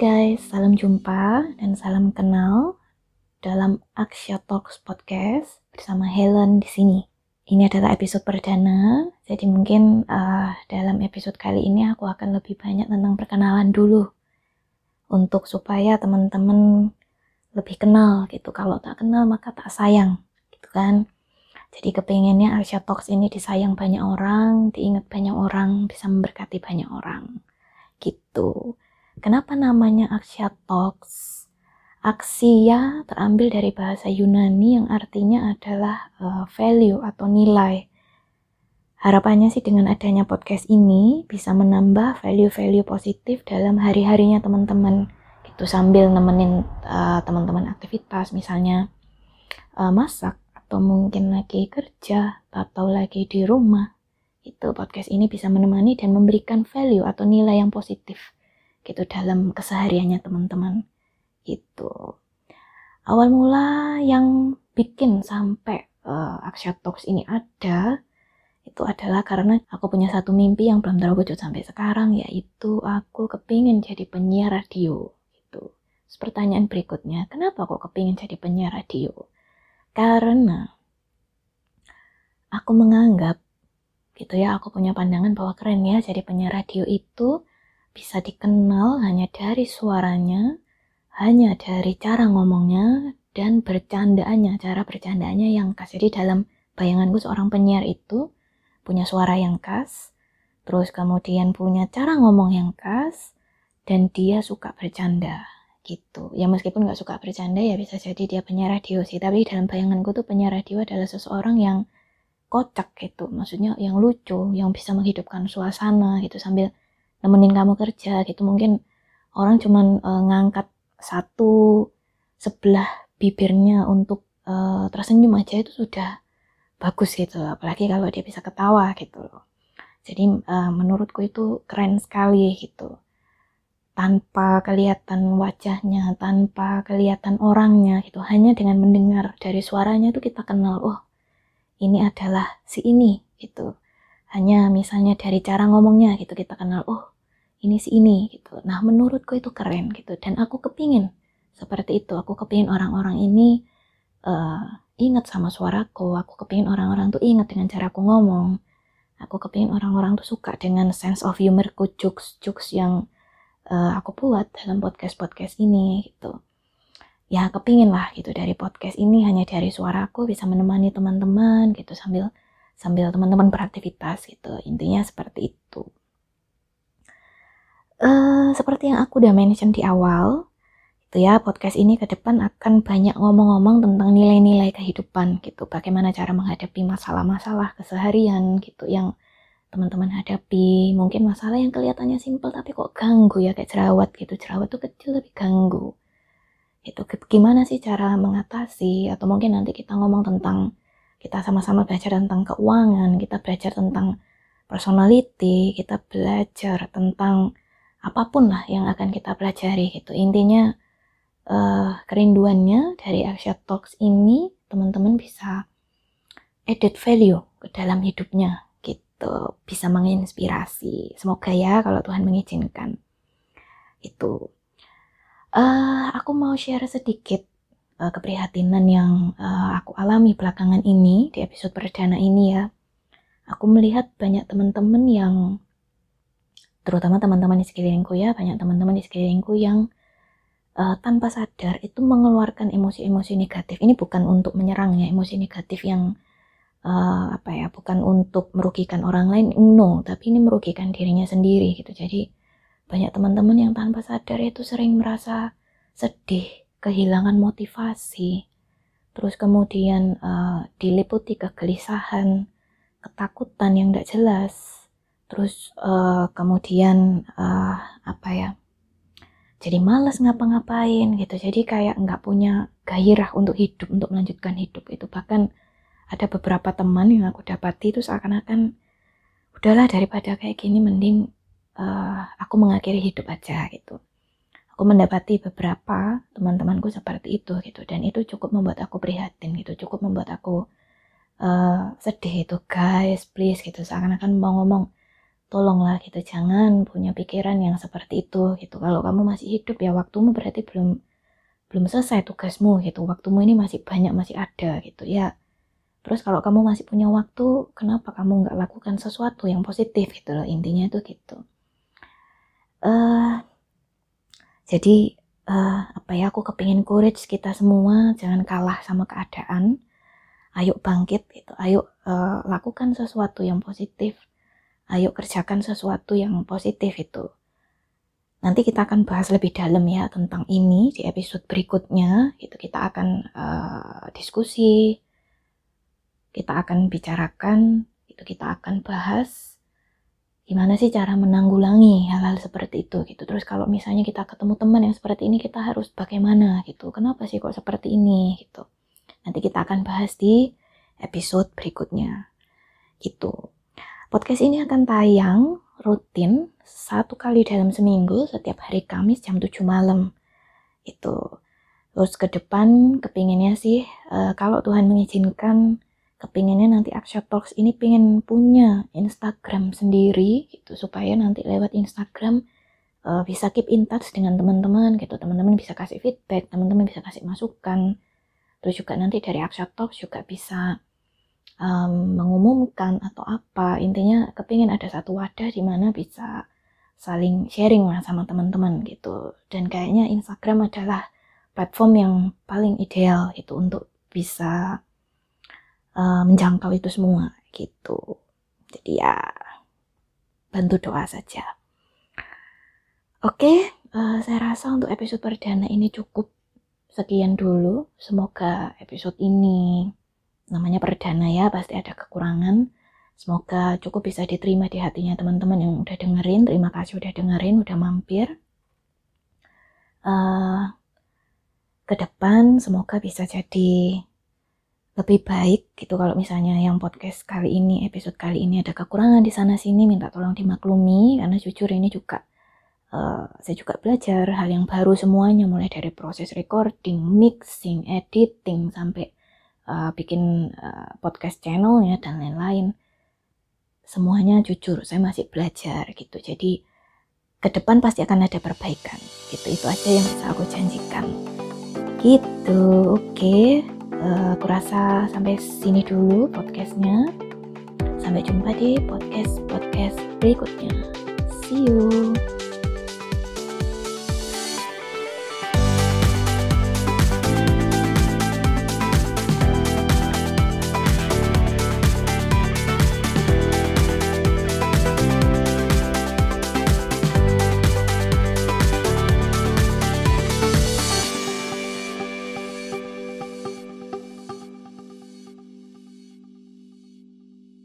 guys, salam jumpa dan salam kenal dalam Aksya Talks Podcast bersama Helen di sini. Ini adalah episode perdana, jadi mungkin uh, dalam episode kali ini aku akan lebih banyak tentang perkenalan dulu untuk supaya teman-teman lebih kenal gitu. Kalau tak kenal maka tak sayang, gitu kan. Jadi kepengennya Aksya Talks ini disayang banyak orang, diingat banyak orang, bisa memberkati banyak orang, gitu. Kenapa namanya Aksya Talks? Aksia terambil dari bahasa Yunani yang artinya adalah uh, value atau nilai. Harapannya sih dengan adanya podcast ini bisa menambah value-value positif dalam hari-harinya teman-teman. Gitu sambil nemenin uh, teman-teman aktivitas misalnya uh, masak atau mungkin lagi kerja atau lagi di rumah. Itu podcast ini bisa menemani dan memberikan value atau nilai yang positif gitu dalam kesehariannya teman-teman. Itu awal mula yang bikin sampai uh, Aksya Talks ini ada itu adalah karena aku punya satu mimpi yang belum terwujud sampai sekarang yaitu aku kepingin jadi penyiar radio itu pertanyaan berikutnya kenapa kok kepingin jadi penyiar radio? Karena aku menganggap gitu ya aku punya pandangan bahwa keren ya jadi penyiar radio itu bisa dikenal hanya dari suaranya, hanya dari cara ngomongnya, dan bercandaannya, cara bercandaannya yang khas. Jadi dalam bayanganku seorang penyiar itu punya suara yang khas, terus kemudian punya cara ngomong yang khas, dan dia suka bercanda gitu. Ya meskipun nggak suka bercanda ya bisa jadi dia penyiar radio sih. Tapi dalam bayanganku tuh penyiar radio adalah seseorang yang kocak gitu. Maksudnya yang lucu, yang bisa menghidupkan suasana gitu sambil nemenin kamu kerja gitu. Mungkin orang cuman uh, ngangkat satu sebelah bibirnya untuk uh, tersenyum aja itu sudah bagus gitu. Apalagi kalau dia bisa ketawa gitu jadi uh, menurutku itu keren sekali gitu. Tanpa kelihatan wajahnya tanpa kelihatan orangnya gitu. Hanya dengan mendengar dari suaranya itu kita kenal oh ini adalah si ini gitu hanya misalnya dari cara ngomongnya gitu kita kenal oh ini si ini gitu. Nah menurutku itu keren gitu. Dan aku kepingin seperti itu. Aku kepingin orang-orang ini uh, ingat sama suaraku. Aku kepingin orang-orang tuh ingat dengan cara aku ngomong. Aku kepingin orang-orang tuh suka dengan sense of humorku jokes-jokes yang uh, aku buat dalam podcast-podcast ini gitu. Ya kepingin lah gitu dari podcast ini. Hanya dari suaraku bisa menemani teman-teman gitu sambil sambil teman-teman beraktivitas gitu. Intinya seperti itu. Uh, seperti yang aku udah mention di awal itu ya podcast ini ke depan akan banyak ngomong-ngomong tentang nilai-nilai kehidupan gitu. Bagaimana cara menghadapi masalah-masalah keseharian gitu yang teman-teman hadapi. Mungkin masalah yang kelihatannya simpel tapi kok ganggu ya kayak jerawat gitu. Jerawat tuh kecil tapi ganggu. Itu gimana sih cara mengatasi? Atau mungkin nanti kita ngomong tentang kita sama-sama belajar tentang keuangan, kita belajar tentang personality, kita belajar tentang apa pun lah yang akan kita pelajari gitu. Intinya uh, kerinduannya dari Aksya Talks ini teman-teman bisa edit value ke dalam hidupnya gitu, bisa menginspirasi. Semoga ya kalau Tuhan mengizinkan. Itu. Uh, aku mau share sedikit uh, keprihatinan yang uh, aku alami belakangan ini di episode perdana ini ya. Aku melihat banyak teman-teman yang terutama teman-teman di sekelilingku ya, banyak teman-teman di sekelilingku yang uh, tanpa sadar itu mengeluarkan emosi-emosi negatif. Ini bukan untuk menyerang ya, emosi negatif yang uh, apa ya, bukan untuk merugikan orang lain, no, tapi ini merugikan dirinya sendiri gitu. Jadi banyak teman-teman yang tanpa sadar itu sering merasa sedih, kehilangan motivasi, terus kemudian uh, diliputi kegelisahan, ketakutan yang tidak jelas, terus uh, kemudian uh, apa ya, jadi males ngapa-ngapain gitu, jadi kayak nggak punya gairah untuk hidup, untuk melanjutkan hidup itu. Bahkan ada beberapa teman yang aku dapati itu seakan-akan udahlah daripada kayak gini mending uh, aku mengakhiri hidup aja gitu aku mendapati beberapa teman-temanku seperti itu gitu. Dan itu cukup membuat aku prihatin gitu. Cukup membuat aku uh, sedih itu guys please gitu. Seakan-akan mau ngomong tolonglah gitu. Jangan punya pikiran yang seperti itu gitu. Kalau kamu masih hidup ya waktumu berarti belum belum selesai tugasmu gitu. Waktumu ini masih banyak masih ada gitu. Ya terus kalau kamu masih punya waktu kenapa kamu nggak lakukan sesuatu yang positif gitu loh? Intinya itu gitu. Uh, jadi uh, apa ya aku kepingin courage kita semua jangan kalah sama keadaan ayo bangkit gitu ayo uh, lakukan sesuatu yang positif ayo kerjakan sesuatu yang positif itu. Nanti kita akan bahas lebih dalam ya tentang ini di episode berikutnya. Itu kita akan uh, diskusi, kita akan bicarakan, itu kita akan bahas gimana sih cara menanggulangi hal-hal seperti itu gitu. Terus kalau misalnya kita ketemu teman yang seperti ini kita harus bagaimana gitu. Kenapa sih kok seperti ini gitu. Nanti kita akan bahas di episode berikutnya. Gitu. Podcast ini akan tayang rutin satu kali dalam seminggu setiap hari Kamis jam 7 malam. Itu. Terus ke depan kepinginnya sih uh, kalau Tuhan mengizinkan kepinginnya nanti Aksha Talks ini pengen punya Instagram sendiri gitu supaya nanti lewat Instagram uh, bisa keep in touch dengan teman-teman gitu. Teman-teman bisa kasih feedback teman-teman bisa kasih masukan. Terus juga nanti dari Aksha Talks juga bisa um, mengumumkan atau apa. Intinya kepingin ada satu wadah di mana bisa saling sharing lah sama teman-teman gitu. Dan kayaknya Instagram adalah platform yang paling ideal gitu untuk bisa uh, menjangkau itu semua gitu. Jadi ya bantu doa saja. Oke uh, saya rasa untuk episode perdana ini cukup sekian dulu. Semoga episode ini namanya perdana ya pasti ada kekurangan. Semoga cukup bisa diterima di hatinya teman-teman yang udah dengerin. Terima kasih udah dengerin udah mampir. Uh, ke depan semoga bisa jadi lebih baik gitu kalau misalnya yang podcast kali ini episode kali ini ada kekurangan di sana sini minta tolong dimaklumi. Karena jujur ini juga uh, saya juga belajar hal yang baru semuanya mulai dari proses recording, mixing, editing sampai uh, bikin uh, podcast channel ya dan lain-lain. Semuanya jujur saya masih belajar gitu. Jadi ke depan pasti akan ada perbaikan gitu. Itu aja yang bisa aku janjikan. Gitu oke. okay. Uh, aku rasa sampai sini dulu podcastnya. Sampai jumpa di podcast podcast berikutnya. See you